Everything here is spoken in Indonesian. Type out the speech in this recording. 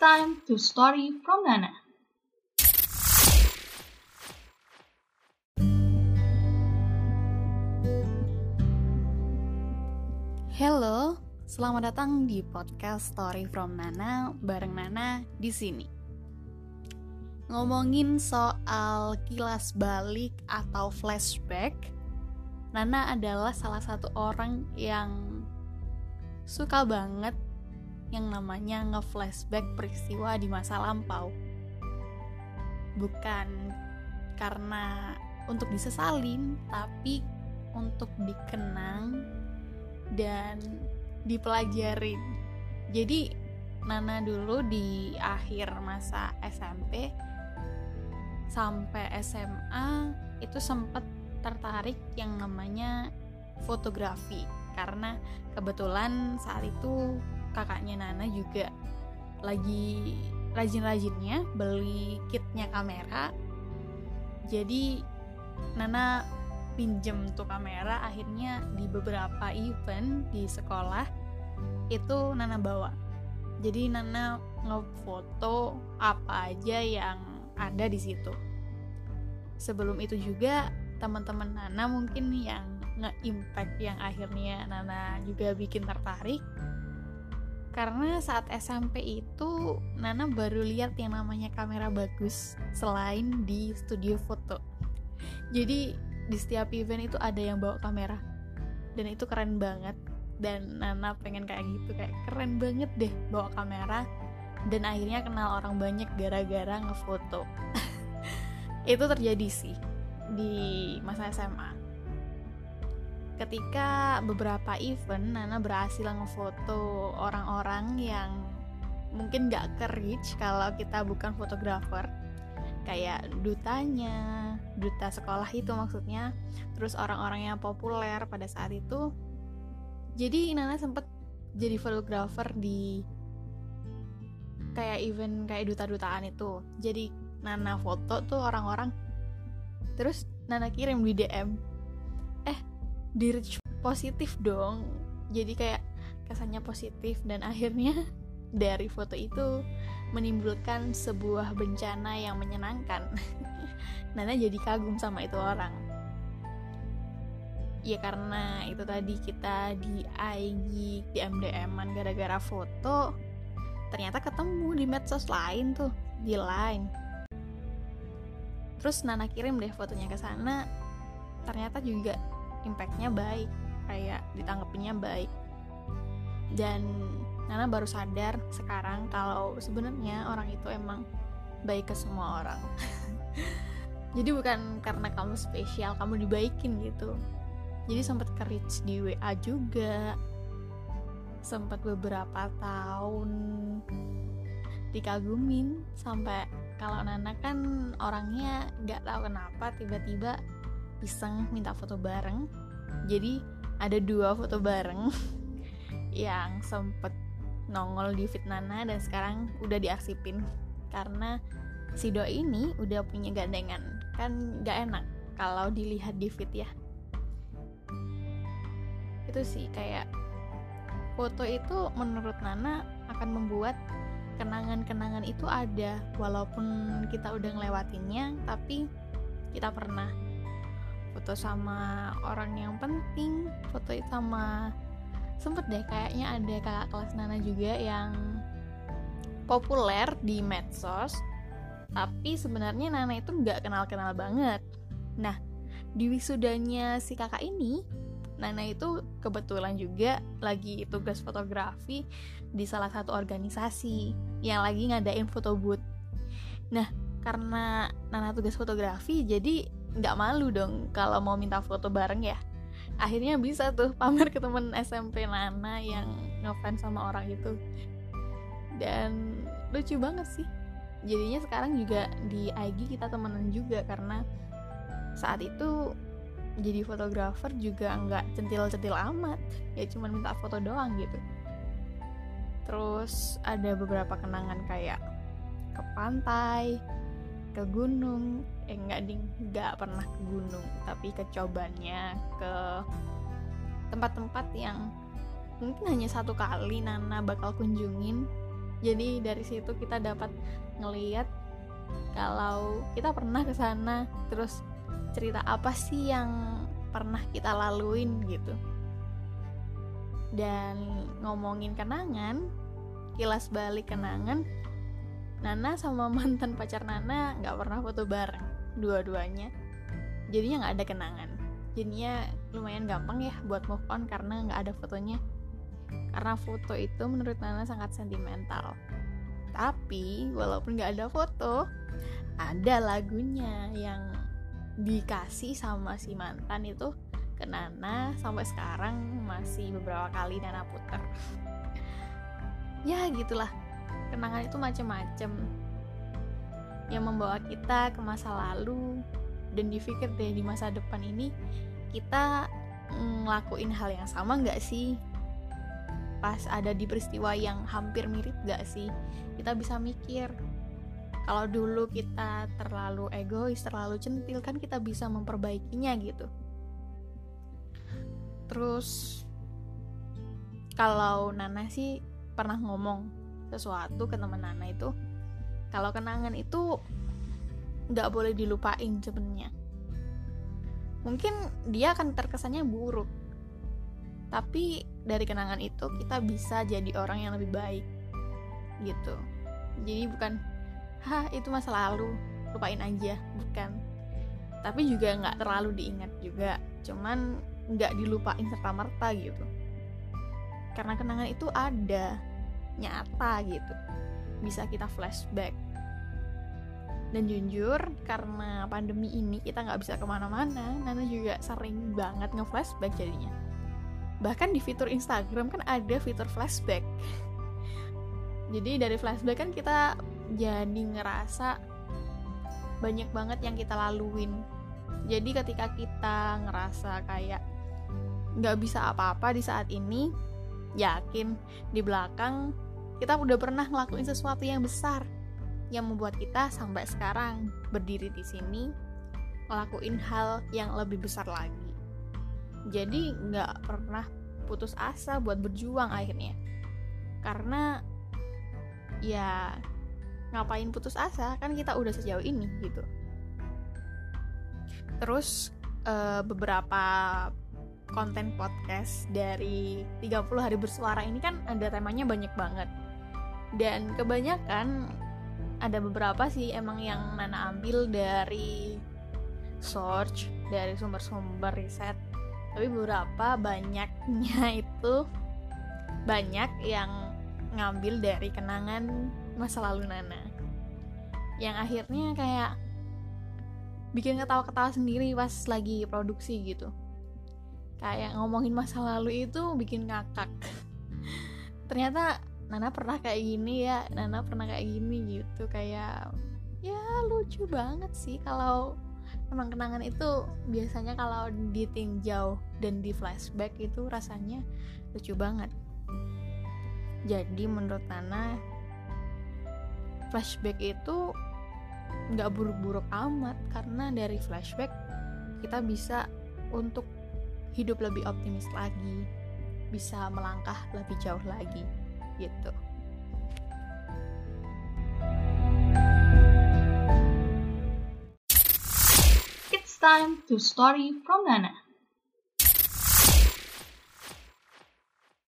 time to story from Nana. Halo, selamat datang di podcast Story from Nana bareng Nana di sini. Ngomongin soal kilas balik atau flashback, Nana adalah salah satu orang yang suka banget yang namanya nge-flashback peristiwa di masa lampau. Bukan karena untuk disesalin, tapi untuk dikenang dan dipelajarin. Jadi Nana dulu di akhir masa SMP sampai SMA itu sempet tertarik yang namanya fotografi karena kebetulan saat itu kakaknya Nana juga lagi rajin-rajinnya beli kitnya kamera. Jadi Nana pinjem tuh kamera akhirnya di beberapa event di sekolah itu Nana bawa. Jadi Nana ngefoto apa aja yang ada di situ. Sebelum itu juga teman-teman Nana mungkin yang nge-impact yang akhirnya Nana juga bikin tertarik karena saat SMP itu Nana baru lihat yang namanya kamera bagus selain di studio foto. Jadi di setiap event itu ada yang bawa kamera. Dan itu keren banget. Dan Nana pengen kayak gitu kayak keren banget deh bawa kamera. Dan akhirnya kenal orang banyak gara-gara ngefoto. Itu terjadi sih di masa SMA ketika beberapa event Nana berhasil ngefoto orang-orang yang mungkin gak ke reach kalau kita bukan fotografer. Kayak dutanya duta sekolah itu maksudnya. Terus orang-orang yang populer pada saat itu. Jadi Nana sempet jadi fotografer di kayak event kayak duta-dutaan itu. Jadi Nana foto tuh orang-orang terus Nana kirim di DM di positif dong. Jadi kayak kesannya positif dan akhirnya dari foto itu menimbulkan sebuah bencana yang menyenangkan. Nana jadi kagum sama itu orang. Ya karena itu tadi kita di IG di MDM-an gara-gara foto ternyata ketemu di medsos lain tuh di line. Terus Nana kirim deh fotonya ke sana. Ternyata juga impactnya baik kayak ditanggapinya baik. Dan Nana baru sadar sekarang kalau sebenarnya orang itu emang baik ke semua orang. Jadi bukan karena kamu spesial kamu dibaikin gitu. Jadi sempat ke di WA juga. Sempat beberapa tahun dikagumin sampai kalau Nana kan orangnya nggak tahu kenapa tiba-tiba iseng minta foto bareng. Jadi ada dua foto bareng yang sempet nongol di fit Nana dan sekarang udah diarsipin. Karena si Do ini udah punya gandengan. Kan gak enak kalau dilihat di fit ya. Itu sih kayak foto itu menurut Nana akan membuat kenangan-kenangan itu ada. Walaupun kita udah ngelewatinnya tapi kita pernah foto sama orang yang penting foto sama sempet deh kayaknya ada kakak kelas Nana juga yang populer di medsos tapi sebenarnya Nana itu nggak kenal-kenal banget. Nah di wisudanya si kakak ini Nana itu kebetulan juga lagi tugas fotografi di salah satu organisasi yang lagi ngadain foto booth. Nah karena Nana tugas fotografi jadi nggak malu dong kalau mau minta foto bareng ya. Akhirnya bisa tuh pamer ke temen SMP Nana yang ngefans sama orang itu. Dan lucu banget sih. Jadinya sekarang juga di IG kita temenan juga karena saat itu jadi fotografer juga nggak centil-centil amat. Ya cuma minta foto doang gitu. Terus ada beberapa kenangan kayak ke pantai ke gunung eh nggak ding nggak pernah ke gunung tapi kecobannya ke tempat-tempat yang mungkin hanya satu kali Nana bakal kunjungin. Jadi dari situ kita dapat ngeliat kalau kita pernah ke sana terus cerita apa sih yang pernah kita laluin gitu. Dan ngomongin kenangan kilas balik kenangan Nana sama mantan pacar Nana nggak pernah foto bareng dua-duanya. Jadinya nggak ada kenangan. Jadinya lumayan gampang ya buat move on karena nggak ada fotonya. Karena foto itu menurut Nana sangat sentimental. Tapi walaupun nggak ada foto ada lagunya yang dikasih sama si mantan itu ke Nana sampai sekarang masih beberapa kali Nana putar ya gitulah. Kenangan itu macem-macem yang membawa kita ke masa lalu. Dan dipikir deh di masa depan ini kita ngelakuin hal yang sama nggak sih? Pas ada di peristiwa yang hampir mirip gak sih? Kita bisa mikir kalau dulu kita terlalu egois terlalu centil kan kita bisa memperbaikinya gitu. Terus kalau Nana sih pernah ngomong sesuatu ke teman Nana itu kalau kenangan itu nggak boleh dilupain sebenarnya. Mungkin dia akan terkesannya buruk. Tapi dari kenangan itu kita bisa jadi orang yang lebih baik. Gitu. Jadi bukan hah itu masa lalu lupain aja. Bukan. Tapi juga nggak terlalu diingat juga. Cuman nggak dilupain serta merta gitu. Karena kenangan itu ada nyata gitu bisa kita flashback. Dan jujur karena pandemi ini kita nggak bisa ke mana-mana Nana juga sering banget nge-flashback jadinya. Bahkan di fitur Instagram kan ada fitur flashback. Jadi dari flashback kan kita jadi ngerasa banyak banget yang kita laluin. Jadi ketika kita ngerasa kayak nggak bisa apa-apa di saat ini yakin di belakang kita udah pernah ngelakuin sesuatu yang besar yang membuat kita sampai sekarang berdiri di sini ngelakuin hal yang lebih besar lagi. Jadi nggak pernah putus asa buat berjuang akhirnya. Karena ya ngapain putus asa? Kan kita udah sejauh ini gitu. Terus uh, beberapa konten podcast dari 30 hari bersuara ini kan ada temanya banyak banget dan kebanyakan ada beberapa sih emang yang Nana ambil dari search dari sumber-sumber riset. Tapi beberapa banyaknya itu banyak yang ngambil dari kenangan masa lalu Nana. Yang akhirnya kayak bikin ketawa-ketawa sendiri pas lagi produksi gitu. Kayak ngomongin masa lalu itu bikin ngakak. Ternyata Nana pernah kayak gini ya Nana pernah kayak gini gitu kayak ya lucu banget sih kalau emang kenangan itu biasanya kalau ditinjau dan di flashback itu rasanya lucu banget. Jadi menurut Nana flashback itu nggak buruk-buruk amat karena dari flashback kita bisa untuk hidup lebih optimis lagi, bisa melangkah lebih jauh lagi gitu. It's time to story from Nana.